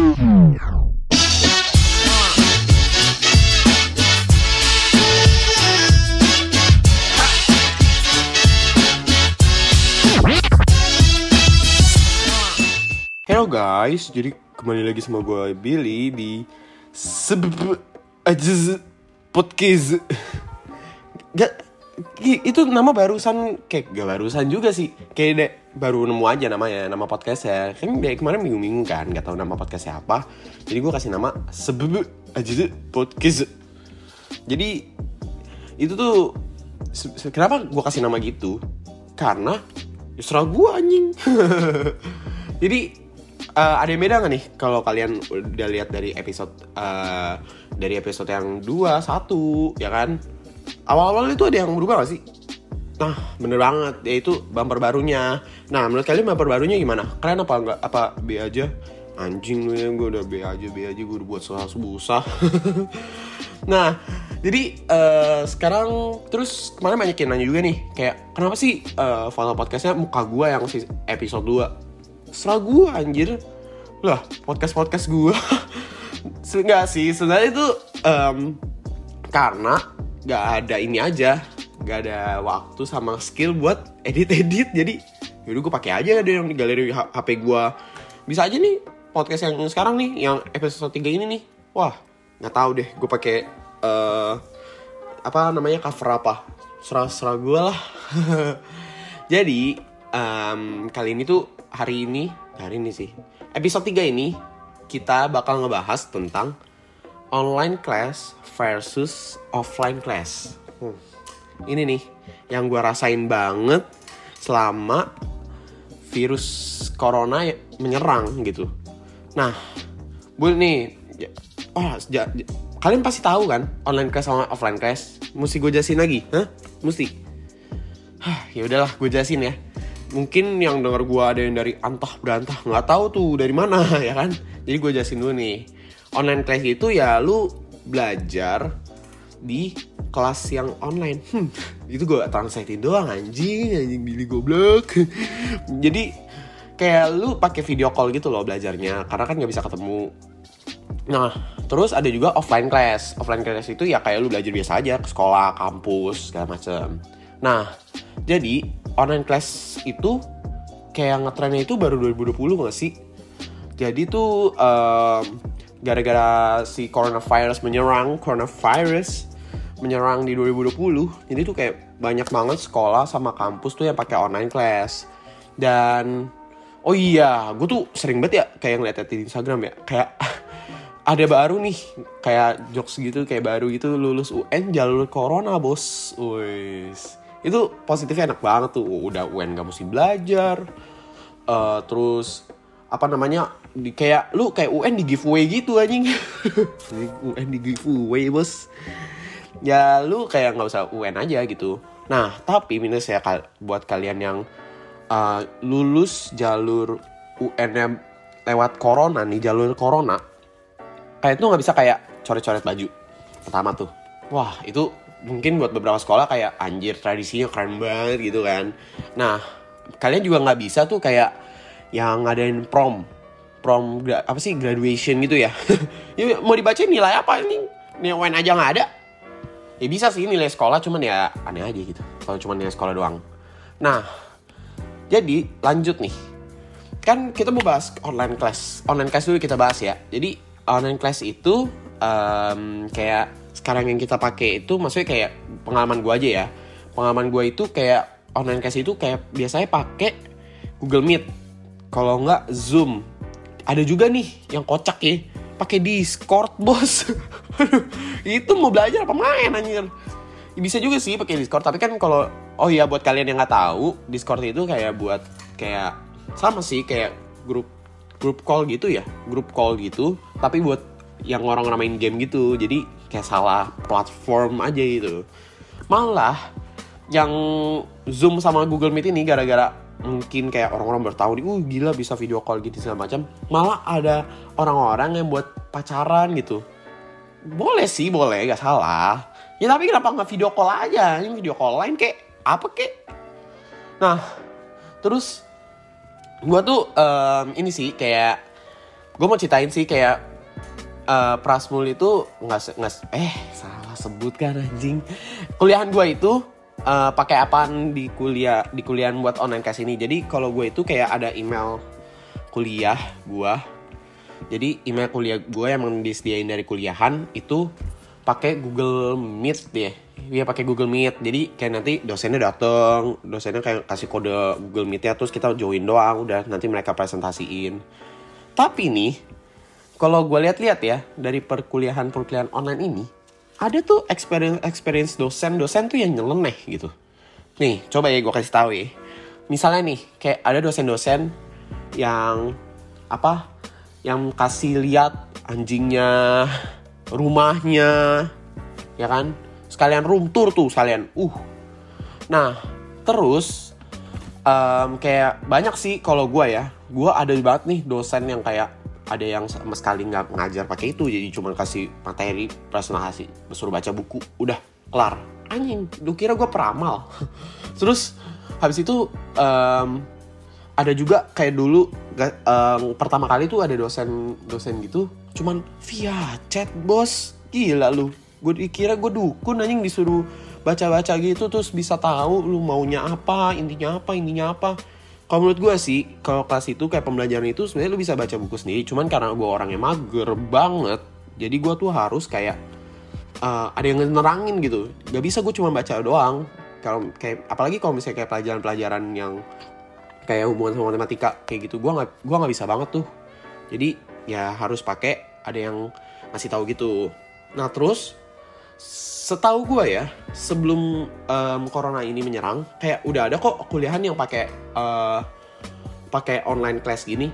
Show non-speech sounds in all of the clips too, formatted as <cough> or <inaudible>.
Hello guys, jadi kembali lagi sama gue Billy di Seb aja podcast. <laughs> itu nama barusan kayak gak barusan juga sih, kayak dek baru nemu aja namanya, nama podcast ya. Kan dari kemarin bingung-bingung kan, gak tahu nama podcastnya apa. Jadi gue kasih nama Seb aja podcast. Jadi itu tuh kenapa gue kasih nama gitu? Karena ya serah gue anjing. <laughs> Jadi eh, ada yang beda gak nih kalau kalian udah lihat dari episode eh, dari episode yang 2, 1 ya kan? Awal-awal itu ada yang berubah gak sih? Nah, bener banget, yaitu bumper barunya. Nah, menurut kalian bumper barunya gimana? Kalian apa enggak apa B aja? Anjing lu gue udah B aja, B aja gue udah buat susah-susah. <laughs> nah, jadi eh, sekarang terus kemarin banyak yang nanya juga nih, kayak kenapa sih eh, foto podcastnya muka gue yang si episode 2? Serah gue anjir. Lah, podcast-podcast gue. <laughs> Enggak sih, sebenarnya itu em, karena nggak ada ini aja. Nggak ada waktu sama skill buat edit-edit. Jadi yaudah gue pakai aja deh yang di galeri HP gue bisa aja nih podcast yang sekarang nih yang episode 3 ini nih. Wah nggak tahu deh. Gue pakai eh apa namanya cover apa. Serah-serah gue lah. <laughs> Jadi em, kali ini tuh hari ini hari ini sih episode 3 ini kita bakal ngebahas tentang online class versus offline class. Hmm. Ini nih yang gue rasain banget selama virus corona menyerang gitu. Nah, gue nih, ya- oh, ja- ja- kalian pasti tahu kan online class sama offline class. Mesti gue jelasin lagi, hah? Mesti. Hah, ya udahlah, gue jelasin ya. Mungkin yang denger gue ada yang dari antah berantah nggak tahu tuh dari mana <laughs> ya kan. Jadi gue jelasin dulu nih. Online class itu ya lu belajar di kelas yang online. Hmm, itu gue translatein doang anjing, anjing Billy goblok. <laughs> Jadi kayak lu pakai video call gitu loh belajarnya karena kan nggak bisa ketemu. Nah, terus ada juga offline class. Offline class itu ya kayak lu belajar biasa aja ke sekolah, kampus, segala macem. Nah, jadi online class itu kayak ngetrennya itu baru 2020 gak sih? Jadi tuh em, gara-gara si coronavirus menyerang, coronavirus menyerang di 2020, jadi tuh kayak banyak banget sekolah sama kampus tuh yang pakai online class. Dan oh iya, gue tuh sering banget ya kayak ngeliat di Instagram ya, kayak <laughs> ada baru nih kayak jokes gitu kayak baru gitu lulus UN jalur corona bos wis itu positifnya enak banget tuh udah UN gak mesti belajar Eh, terus apa namanya di kayak lu kayak UN di giveaway gitu anjing. <laughs> UN di giveaway bos. Ya lu kayak nggak usah UN aja gitu. Nah tapi minus ya kal- buat kalian yang uh, lulus jalur UN -nya lewat corona nih jalur corona kayak itu nggak bisa kayak coret-coret baju. Pertama tuh. Wah itu mungkin buat beberapa sekolah kayak anjir tradisinya keren banget gitu kan. Nah kalian juga nggak bisa tuh kayak yang ngadain prom. Prom apa sih graduation gitu ya. <laughs> Ya mau dibaca nilai apa ini? Nilai aja nggak ada. Ya bisa sih nilai sekolah cuman ya aneh aja gitu. Kalau cuma nilai sekolah doang. Nah jadi lanjut nih. Kan kita mau bahas online class. Online class dulu kita bahas ya. Jadi online class itu em, kayak sekarang yang kita pakai itu maksudnya kayak pengalaman gue aja ya. Pengalaman gue itu kayak online class itu kayak biasanya pakai Google Meet kalau nggak Zoom. Ada juga nih yang kocak ya pakai Discord bos. <laughs> Itu mau belajar apa main anjir? Bisa juga sih pakai Discord tapi kan kalau oh iya buat kalian yang nggak tahu Discord itu kayak buat kayak sama sih kayak grup grup call gitu ya grup call gitu tapi buat yang orang main game gitu. Jadi kayak salah platform aja gitu. Malah yang Zoom sama Google Meet ini gara-gara mungkin kayak orang-orang bertahu nih, uh gila bisa video call gitu segala macam. Malah ada orang-orang yang buat pacaran gitu. Boleh sih, boleh, gak salah. Ya tapi kenapa nggak video call aja? Ini video call lain kayak apa kek? Nah, terus gua tuh em, ini sih kayak gue mau ceritain sih kayak uh, Prasmul itu nggak nggak eh salah sebut kan anjing kuliahan gue itu uh, pakai apaan di kuliah di kuliahan buat online class ini jadi kalau gue itu kayak ada email kuliah gue jadi email kuliah gue yang disediain dari kuliahan itu pakai Google Meet deh Iya pakai Google Meet. Jadi kayak nanti dosennya dateng, dosennya kayak kasih kode Google Meet ya, terus kita join doang, udah nanti mereka presentasiin. Tapi nih, kalau gue lihat-lihat ya dari perkuliahan perkuliahan online ini, ada tuh experience experience dosen dosen tuh yang nyeleneh gitu. Nih, coba ya gue kasih tahu ya. Misalnya nih, kayak ada dosen-dosen yang apa? Yang kasih lihat anjingnya, rumahnya, ya kan? sekalian room tour tuh sekalian uh nah terus um, kayak banyak sih kalau gue ya gue ada banget nih dosen yang kayak ada yang sama sekali nggak ngajar pakai itu jadi cuma kasih materi presentasi suruh baca buku udah kelar. Anjing lu kira gue peramal? <laughs> Terus habis itu um, ada juga kayak dulu um, pertama kali tuh ada dosen dosen gitu cuman via chat bos. Gila lu gue dikira gue dukun anjing disuruh baca-baca gitu terus bisa tahu lu maunya apa intinya apa intinya apa kalau menurut gue sih kalau kelas itu kayak pembelajaran itu sebenarnya lu bisa baca buku sendiri. Cuman karena gue orangnya mager banget jadi gue tuh harus kayak uh, ada yang nerangin gitu. Gak bisa gue cuma baca doang. Kalau kayak apalagi kalau misalnya kayak pelajaran-pelajaran yang kayak hubungan sama matematika kayak gitu gue nggak gua nggak bisa banget tuh. Jadi ya harus pakai ada yang ngasih tahu gitu. Nah terus setahu gue ya sebelum um, corona ini menyerang kayak udah ada kok kuliahan yang pakai uh, pakai online class gini.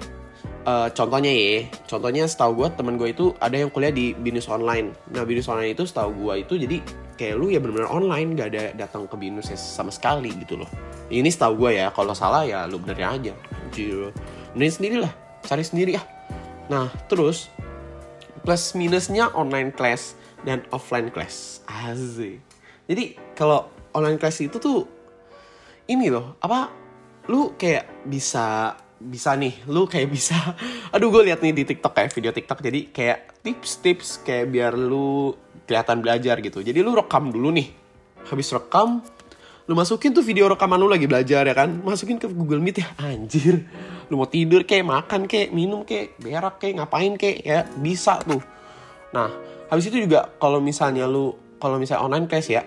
Uh, contohnya ya contohnya setahu gue temen gue itu ada yang kuliah di binus online. Nah binus online itu setahu gue itu jadi kayak lu ya benar-benar online gak ada datang ke binus sama sekali gitu loh. Ini setahu gue ya kalau salah ya lu benerin aja. Jiro sendiri lah cari sendiri ya nah terus plus minusnya online class dan offline class. Asik. Jadi kalau online class itu tuh ini loh, apa lu kayak bisa bisa nih, lu kayak bisa. <laughs> Aduh, gue liat nih di TikTok kayak video TikTok. Jadi kayak tips-tips kayak biar lu kelihatan belajar gitu. Jadi lu rekam dulu nih. Habis rekam, lu masukin tuh video rekaman lu lagi belajar ya kan? Masukin ke Google Meet ya anjir. Lu mau tidur kayak makan kayak minum kayak berak kayak ngapain kayak ya bisa tuh. Nah habis itu juga kalau misalnya lu kalau misalnya online class ya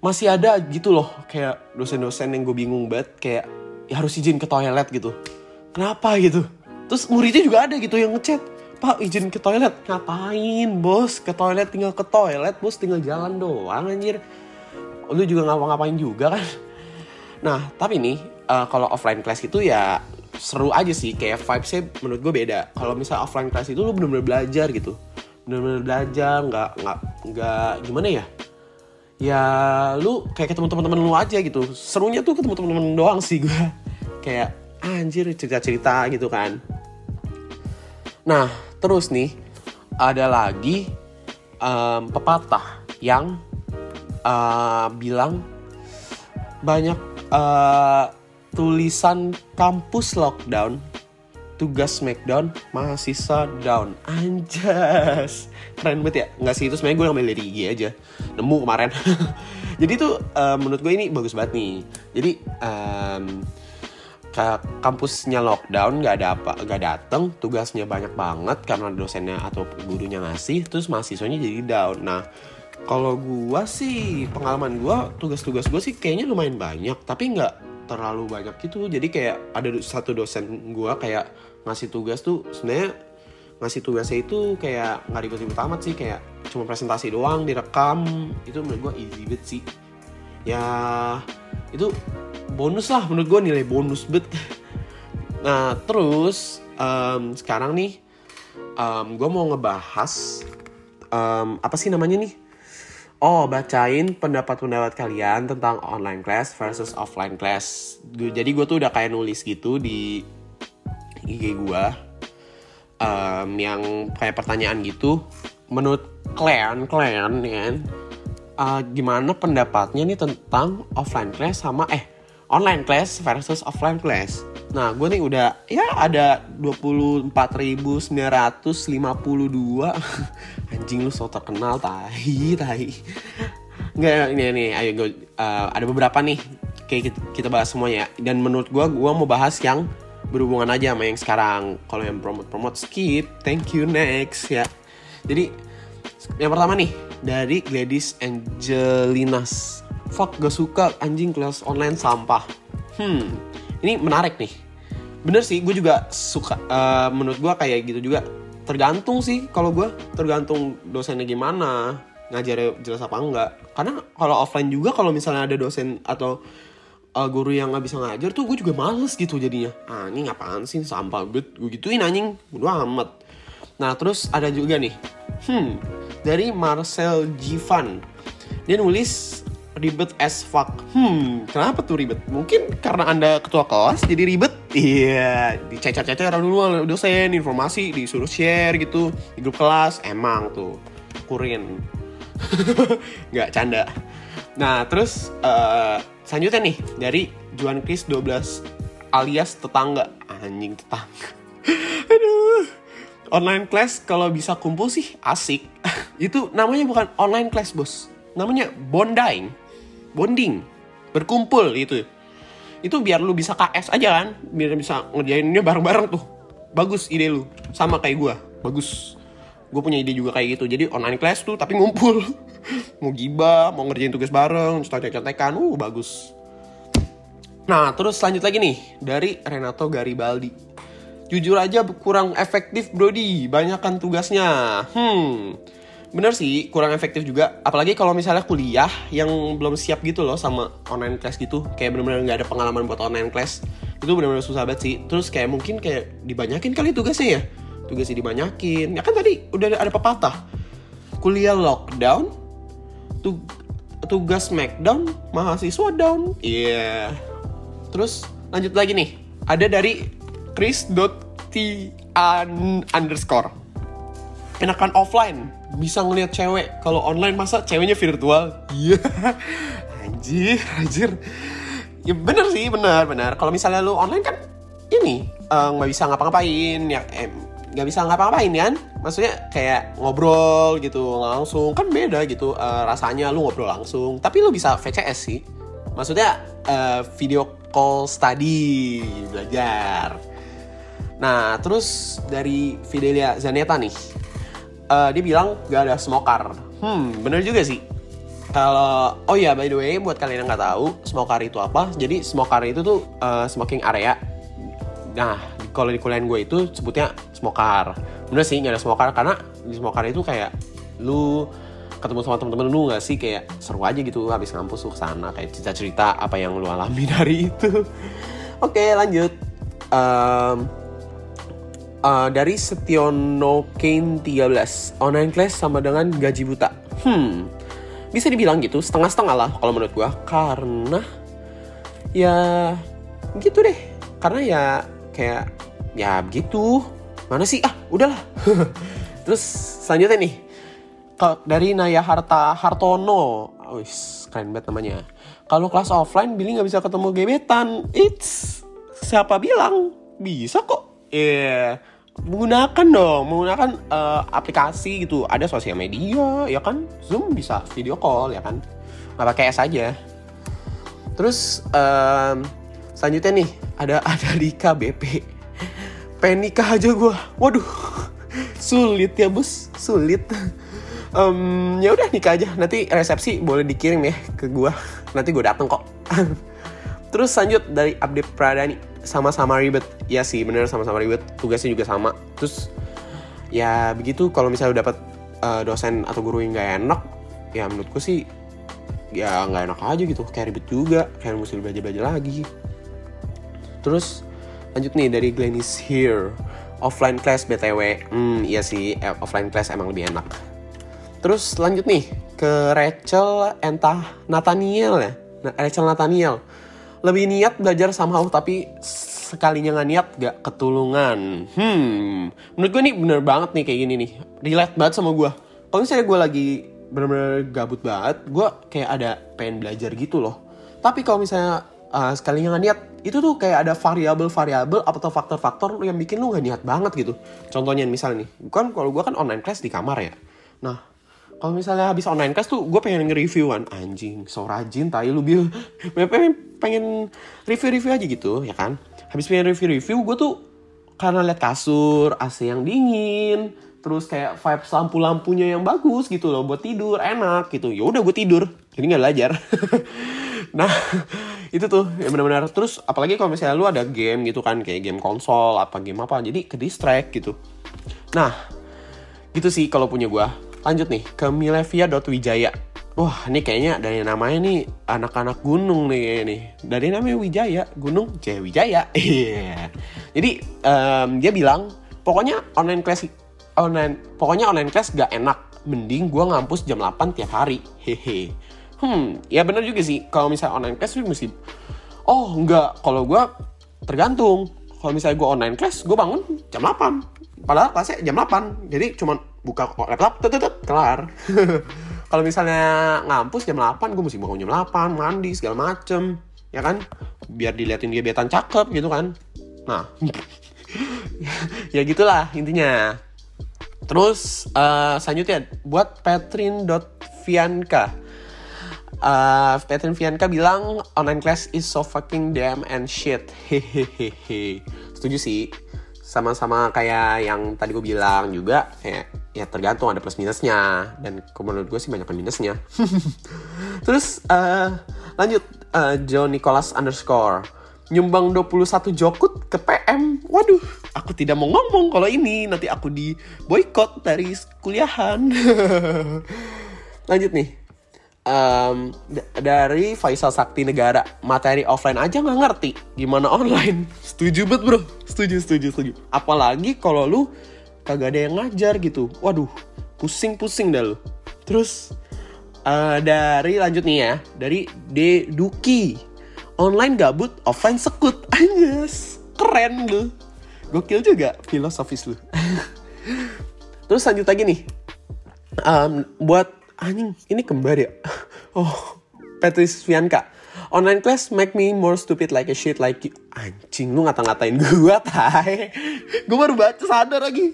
masih ada gitu loh kayak dosen-dosen yang gue bingung banget kayak ya harus izin ke toilet gitu. Kenapa gitu? Terus muridnya juga ada gitu yang ngechat pak izin ke toilet. Ngapain bos? Ke toilet tinggal ke toilet bos tinggal jalan doang anjir lu juga ngapa-ngapain juga kan? Nah tapi nih uh, kalau offline class itu ya seru aja sih kayak vibesnya menurut gue beda. Kalau misalnya offline class itu lu bener-bener belajar gitu. Benar-benar belajar nggak nggak nggak gimana ya? Ya lu kayak ketemu teman-teman lu aja gitu. Serunya tuh ketemu teman-teman doang sih gue kayak anjir cerita-cerita gitu kan. Nah terus nih ada lagi um, pepatah yang uh, bilang banyak uh, tulisan kampus lockdown tugas smackdown mahasiswa down. Anjas. Keren banget ya. Nggak sih itu sebenarnya gue ngambil dari IG aja. Nemu kemarin. <laughs> Jadi tuh uh, menurut gue ini bagus banget nih. Jadi um, kampusnya lockdown nggak ada apa nggak dateng tugasnya banyak banget karena dosennya atau gurunya ngasih terus mahasiswanya jadi down. Nah kalau gue sih pengalaman gue tugas-tugas gue sih kayaknya lumayan banyak tapi nggak terlalu banyak gitu. Jadi kayak ada satu dosen gue kayak ngasih tugas tuh sebenarnya ngasih tugasnya itu kayak nggak ribet-ribet amat sih kayak cuma presentasi doang direkam. Itu menurut gue easy bet sih. Ya itu bonus lah menurut gue nilai bonus bet <laughs> nah terus um, sekarang nih um, gue mau ngebahas um, apa sih namanya nih Oh, bacain pendapat-pendapat kalian tentang online class versus offline class. Jadi gue tuh udah kayak nulis gitu di IG gue. Um, yang kayak pertanyaan gitu. Menurut kalian, kalian ya uh, gimana pendapatnya nih tentang offline class sama eh online class versus offline class. Nah, gue nih udah ya ada 24.952 <laughs> Anjing lu so terkenal, tahi, tahi Nggak, ini, ini, ayo gue, uh, ada beberapa nih. Kayak kita, kita bahas semuanya. Dan menurut gue, gue mau bahas yang berhubungan aja sama yang sekarang. Kalau yang promote-promote skip, thank you, next ya. Jadi, yang pertama nih Dari Gladys Angelinas. Fuck, gak suka. Anjing kelas online sampah. Hmm, ini menarik nih bener sih gue juga suka uh, menurut gue kayak gitu juga. Tergantung sih kalau gue tergantung dosennya gimana ngajarnya jelas apa enggak. Karena kalau offline juga kalau misalnya ada dosen atau uh, guru yang nggak bisa ngajar tuh gue juga males gitu jadinya. Ah ini ngapain sih sampah bet gue gituin anjing bodo amat. Nah terus ada juga nih hmm dari Marcel Jivan dia nulis ribet as fuck. Hmm, kenapa tuh ribet? Mungkin karena anda ketua kelas jadi ribet. Iya, dicecer-cecer dulu dosen, informasi disuruh share gitu di grup kelas. Emang tuh kurin. <laughs> Nggak canda. Nah, terus uh, selanjutnya nih dari Juan Chris 12 alias tetangga. Anjing tetangga. <laughs> Aduh. Online class kalau bisa kumpul sih asik. <laughs> Itu namanya bukan online class, Bos. Namanya bonding bonding berkumpul gitu. Itu biar lu bisa KS aja kan biar bisa ngerjainnya bareng-bareng tuh. Bagus ide lu sama kayak gue bagus. Gue punya ide juga kayak gitu. Jadi online class tuh tapi ngumpul. <laughs> Mau gibah mau ngerjain tugas bareng contek-contekan uh bagus. Nah terus lanjut lagi nih dari Renato Garibaldi. Jujur aja kurang efektif Brody. Banyakkan tugasnya. Hmm bener sih kurang efektif juga. Apalagi kalau misalnya kuliah yang belum siap gitu loh sama online class gitu. Kayak bener-bener nggak ada pengalaman buat online class. Itu bener-bener susah banget sih. Terus kayak mungkin kayak dibanyakin kali tugasnya ya? Tugasnya dibanyakin. Ya kan tadi udah ada pepatah. Kuliah lockdown tug tugas smackdown mahasiswa down. Iya. Yeah. terus lanjut lagi nih. Ada dari chris.t underscore. Enakan offline bisa ngelihat cewek. Kalau online masa ceweknya virtual? Iya. <laughs> Anjir anjir. Ya bener sih bener bener. Kalau misalnya lu online kan ini eh, nggak uh, bisa ngapa-ngapain ya eh, nggak bisa ngapa-ngapain kan? Maksudnya kayak ngobrol gitu langsung. Kan beda gitu uh, rasanya lu ngobrol langsung. Tapi lu bisa VCS sih. Maksudnya uh, video call study belajar. Nah terus dari Fidelia Zaneta nih uh, dia bilang gak ada smoker. Hmm, bener juga sih. Kalau oh ya by the way buat kalian yang nggak tahu smoker itu apa? Jadi smoker itu tuh uh, smoking area. Nah kalau di kuliah gue itu sebutnya smoker. Bener sih nggak ada smoker karena di smoker itu kayak lu ketemu sama temen-temen lu gak sih kayak seru aja gitu habis ngampus tuh ke sana kayak cerita-cerita apa yang lu alami <laughs> dari itu. Oke lanjut. Um, uh, dari Setiono Kane 13 online class sama dengan gaji buta. Hmm bisa dibilang gitu setengah-setengah lah kalau menurut gua. Karena ya gitu deh. Karena ya kayak ya begitu. Mana sih? Ah udahlah. <laughs> Terus selanjutnya nih. Dari Naya Harta Hartono. Wis, keren banget namanya. Kalau kelas offline Billy nggak bisa ketemu gebetan. It's siapa bilang? Bisa kok. Yeah menggunakan dong menggunakan uh, aplikasi gitu. Ada sosial media ya kan? Zoom bisa video call ya kan? Nggak pakai S aja. Terus um, selanjutnya nih ada <laughs> ada Lika BP pengen nikah aja gue waduh <laughs> sulit ya bos. Sulit. Um, ya udah nikah aja. Nanti resepsi boleh dikirim ya ke gue nanti gue dateng kok. <laughs> Terus lanjut dari update Pradani sama-sama ribet. Ya sih bener sama-sama ribet. Tugasnya juga sama. Terus ya begitu kalau misalnya dapat uh, dosen atau guru yang nggak enak ya menurutku sih ya nggak enak aja gitu. Kayak ribet juga. Kayak mesti belajar belajar lagi. Terus lanjut nih dari Glennis here. Offline class btw hmm iya sih. Eh, offline class emang lebih enak. Terus lanjut nih ke Rachel entah Nathaniel ya? Rachel Nathaniel lebih niat belajar sama tapi sekalinya nggak niat gak ketulungan. Hmm, menurut gue nih bener banget nih kayak gini nih. Relate banget sama gue. Kalau misalnya gue lagi bener-bener gabut banget, gue kayak ada pengen belajar gitu loh. Tapi kalau misalnya uh, sekalinya nggak niat itu tuh kayak ada variabel-variabel atau faktor-faktor yang bikin lu nggak niat banget gitu contohnya misalnya nih kan kalau gue kan online class di kamar ya nah kalau misalnya habis online class tuh gue pengen nge-review kan. Anjing so rajin tai lu bil. Pengen, pengen review-review aja gitu ya kan? Habis pengen review-review gue tuh karena liat kasur AC yang dingin terus kayak vibes lampu-lampunya yang bagus gitu loh buat tidur enak gitu. Ya udah gue tidur jadi nggak belajar. <laughs> Nah itu tuh ya benar-benar. Terus apalagi kalau misalnya lu ada game gitu kan kayak game konsol apa game apa jadi ke distract gitu. Nah gitu sih kalau punya gue lanjut nih ke milevia.wijaya Wah, ini kayaknya dari namanya nih anak-anak gunung nih nih. Dari namanya Wijaya, gunung C. Wijaya. <laughs> Iya. Jadi um, dia bilang, pokoknya online class online pokoknya online class gak enak. Mending gue ngampus jam 8 tiap hari. Hehe. Hmm ya bener juga sih. Kalau misalnya online class lu mesti oh enggak. Kalau gue tergantung. Kalau misalnya gue online class gue bangun jam 8 padahal kelasnya jam 8 jadi cuma buka laptop tetep kelar <laughs> kalau misalnya ngampus jam 8 gue mesti bangun jam 8 mandi segala macem ya kan biar diliatin gebetan cakep gitu kan nah <laughs> ya gitulah intinya Terus uh, selanjutnya buat Petrin.Vianka. Uh, Petrin Vianka bilang online class is so fucking damn and shit. <laughs> Hehehe. Setuju sih. Sama-sama kayak yang tadi gue bilang juga kayak ya tergantung ada plus minusnya dan menurut gue sih banyak minusnya. <laughs> Terus uh, lanjut uh, Joe Nicholas underscore nyumbang 21 jokut ke PM. Waduh, aku tidak mau ngomong kalau ini nanti aku di boykot dari kuliahan. <laughs> Lanjut nih. Um, dari Faisal Sakti Negara materi offline aja nggak ngerti gimana online <laughs> setuju banget bro setuju setuju setuju apalagi kalau lu kagak ada yang ngajar gitu waduh pusing pusing dah lu terus uh, dari lanjut nih ya dari Deduki online gabut, offline sekut. <laughs> Anjas, keren lu. Gokil juga filosofis lu. <laughs> Terus lanjut lagi nih. Um, buat anjing, ini kembar ya. <laughs> Oh, Petris Fianka. Online class make me more stupid like a shit like you. Anjing, lu ngata-ngatain gue, tay. <laughs> gue baru baca sadar lagi.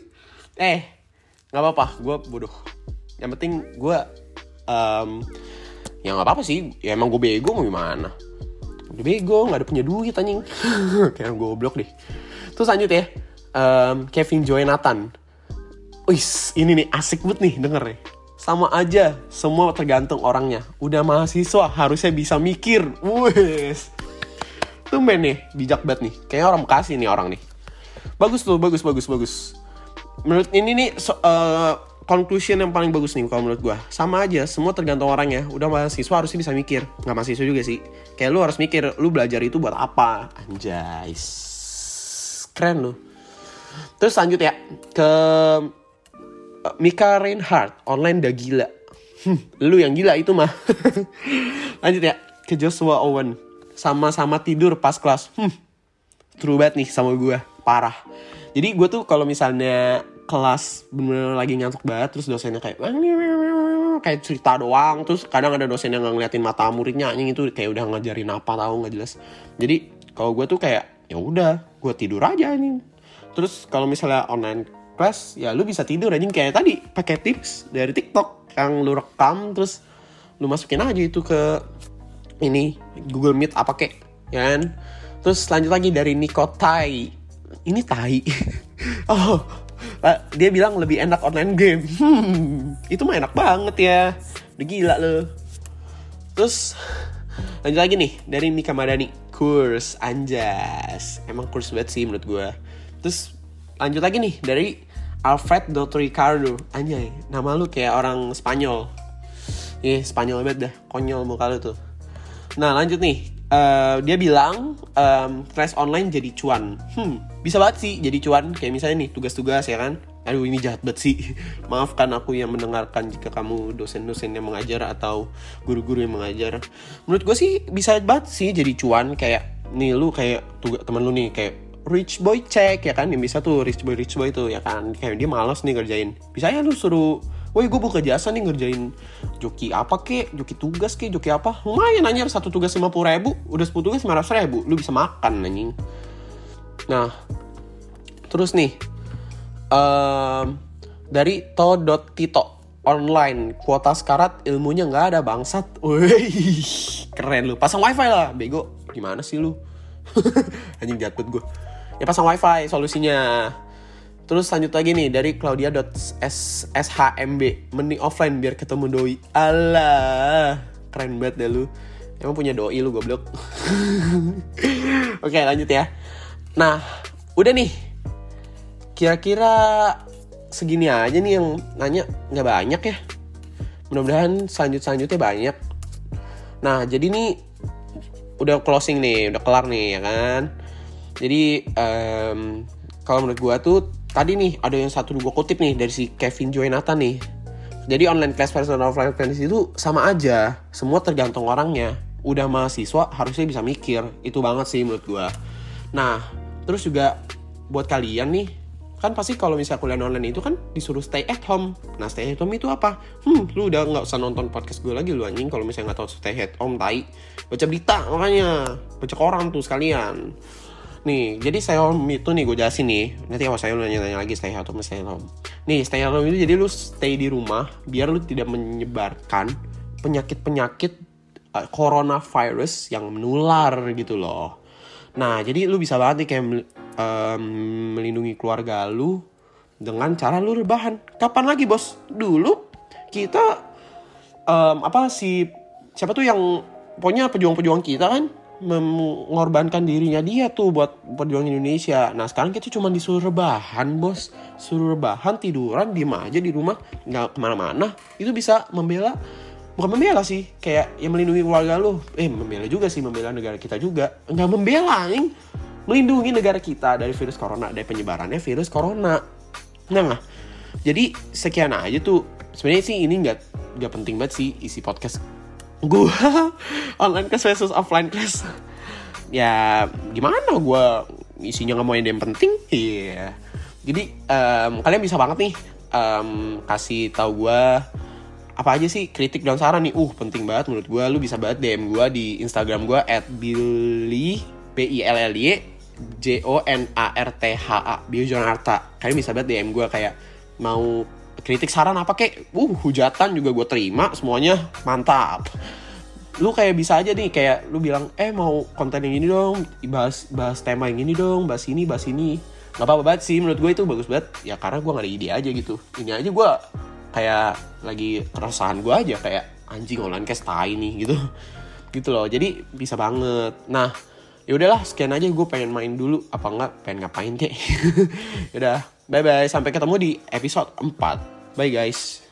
Eh, nggak apa-apa, gue bodoh. Yang penting gue, um, ya nggak apa-apa sih. Ya emang gue bego mau gimana udah bego nggak ada punya duit anjing <laughs> kayak goblok deh terus lanjut ya um, Kevin Joy Nathan Wis, ini nih asik banget nih denger nih. Sama aja, semua tergantung orangnya. Udah mahasiswa, harusnya bisa mikir. Wes. Tumben nih, bijak banget nih. Kayaknya orang Bekasi nih orang nih. Bagus tuh, bagus, bagus, bagus. Menurut ini nih, so, uh, conclusion yang paling bagus nih kalau menurut gue sama aja semua tergantung orangnya udah mahasiswa harusnya bisa mikir nggak mahasiswa juga sih kayak lu harus mikir lu belajar itu buat apa anjay keren lu terus lanjut ya ke Mika Reinhardt online dah gila. Hmm, lu yang gila itu mah. <laughs> Lanjut ya ke Joshua Owen. Sama-sama tidur pas kelas. Hmm, true banget nih sama gue parah. Jadi gue tuh kalau misalnya kelas bener-bener lagi ngantuk banget terus dosennya kayak kayak cerita doang. Terus kadang ada dosen yang ngeliatin mata muridnya anjing itu kayak udah ngajarin apa tahu nggak jelas. Jadi kalau gue tuh kayak ya udah gue tidur aja anjing. Terus kalau misalnya online ya lu bisa tidur anjing. Kayak tadi pakai tips dari TikTok yang lu rekam terus lu masukin aja itu ke ini Google Meet apa kek ya kan? Terus lanjut lagi dari Nico Tai. Ini tai. <laughs> Oh dia bilang lebih enak online game. Hmm, itu mah enak banget ya. Udah gila loh terus lanjut lagi nih dari Mika Madani. Kurs anjas. Emang kurs banget sih menurut gue terus lanjut lagi nih dari Alfred Dr. Ricardo anjay nama lu kayak orang Spanyol Iya, Spanyol banget dah. Konyol muka lu tuh. Nah, lanjut nih uh, dia bilang um, kelas online jadi cuan. Hmm, bisa banget sih jadi cuan. Kayak misalnya nih tugas-tugas ya kan. Aduh ini jahat banget sih. <laughs> Maafkan aku yang mendengarkan jika kamu dosen-dosen yang mengajar atau guru-guru yang mengajar. Menurut gue sih bisa banget sih jadi cuan. Kayak nih lu kayak tugas teman lu nih kayak rich boy check ya kan? Yang bisa tuh rich boy rich boy tuh ya kan? Kayak dia malas nih kerjain bisa ya lu suruh woi gue buka jasa nih ngerjain joki apa kek joki tugas kek joki apa? Lumayan anjir. Satu tugas lima puluh ribu udah sepuluh tugas lima ratus ribu. Lu bisa makan anjing. Nah terus nih um, dari to.tito online. Kuota sekarat ilmunya nggak ada bangsat. Wih, keren lu. Pasang wifi lah bego. Gimana sih lu? <laughs> Anjing jatuh gue ya pasang wifi solusinya. Terus lanjut lagi nih dari claudia.shmb mending offline biar ketemu doi. Allah keren banget deh lu. Emang punya doi lu goblok. <laughs> Oke lanjut ya. Nah udah nih. Kira-kira segini aja nih yang nanya. Nggak banyak ya. Mudah-mudahan selanjut selanjutnya banyak. Nah jadi nih udah closing nih udah kelar nih ya kan jadi um, kalau menurut gua tuh tadi nih ada yang satu gua kutip nih dari si Kevin Joynata nih. Jadi online class versus offline class itu sama aja. Semua tergantung orangnya. Udah mahasiswa harusnya bisa mikir. Itu banget sih menurut gua. Nah terus juga buat kalian nih kan pasti kalau misalnya kuliah online itu kan disuruh stay at home. Nah stay at home itu apa? Hmm lu udah nggak usah nonton podcast gue lagi lu anjing. Kalau misalnya nggak tahu stay at home tai. Baca berita makanya. Baca koran tuh sekalian nih jadi stay home itu nih gue jelasin nih nanti kalau saya lu nanya-nanya lagi stay home stay at home nih stay home itu jadi lu stay di rumah biar lu tidak menyebarkan penyakit-penyakit uh, coronavirus yang menular gitu loh nah jadi lu bisa banget nih kayak um, melindungi keluarga lu dengan cara lu rebahan. Kapan lagi bos? Dulu kita um, apa sih siapa tuh yang pokoknya pejuang-pejuang kita kan mengorbankan dirinya dia tuh buat perjuangan Indonesia. Nah sekarang kita cuma disuruh rebahan bos, suruh rebahan tiduran diem aja di rumah nggak ke mana-mana. Itu bisa membela bukan membela sih kayak yang melindungi keluarga lu. Eh membela juga sih membela negara kita juga. Nggak membela nih melindungi negara kita dari virus corona dari penyebarannya virus corona nah jadi sekian aja tuh sebenarnya sih ini nggak nggak penting banget sih isi podcast gue <laughs> online class versus offline class. Ya gimana gue isinya nggak mau yang penting? Iya. Yeah. jadi um, kalian bisa banget nih um, kasih tahu gue apa aja sih kritik dan saran nih. Uh penting banget menurut gue lu bisa banget dm gue di instagram gue at billy b i l l y J O N A R T H A Bio kalian bisa banget DM gue kayak mau kritik saran apa kek? Uh hujatan juga gue terima semuanya mantap. Lu kayak bisa aja nih kayak lu bilang eh mau konten yang ini dong bahas bahas tema yang ini dong bahas ini bahas ini. Nggak apa-apa banget sih menurut gue itu bagus banget. Ya karena gue gak ada ide aja gitu. Ini aja gue kayak lagi keresahan gue aja kayak anjing online cast tai nih gitu. Gitu loh jadi bisa banget. Nah ya udahlah sekian aja gue pengen main dulu. Apa enggak pengen ngapain kek? <laughs> Udah bye bye sampai ketemu di episode 4 bye guys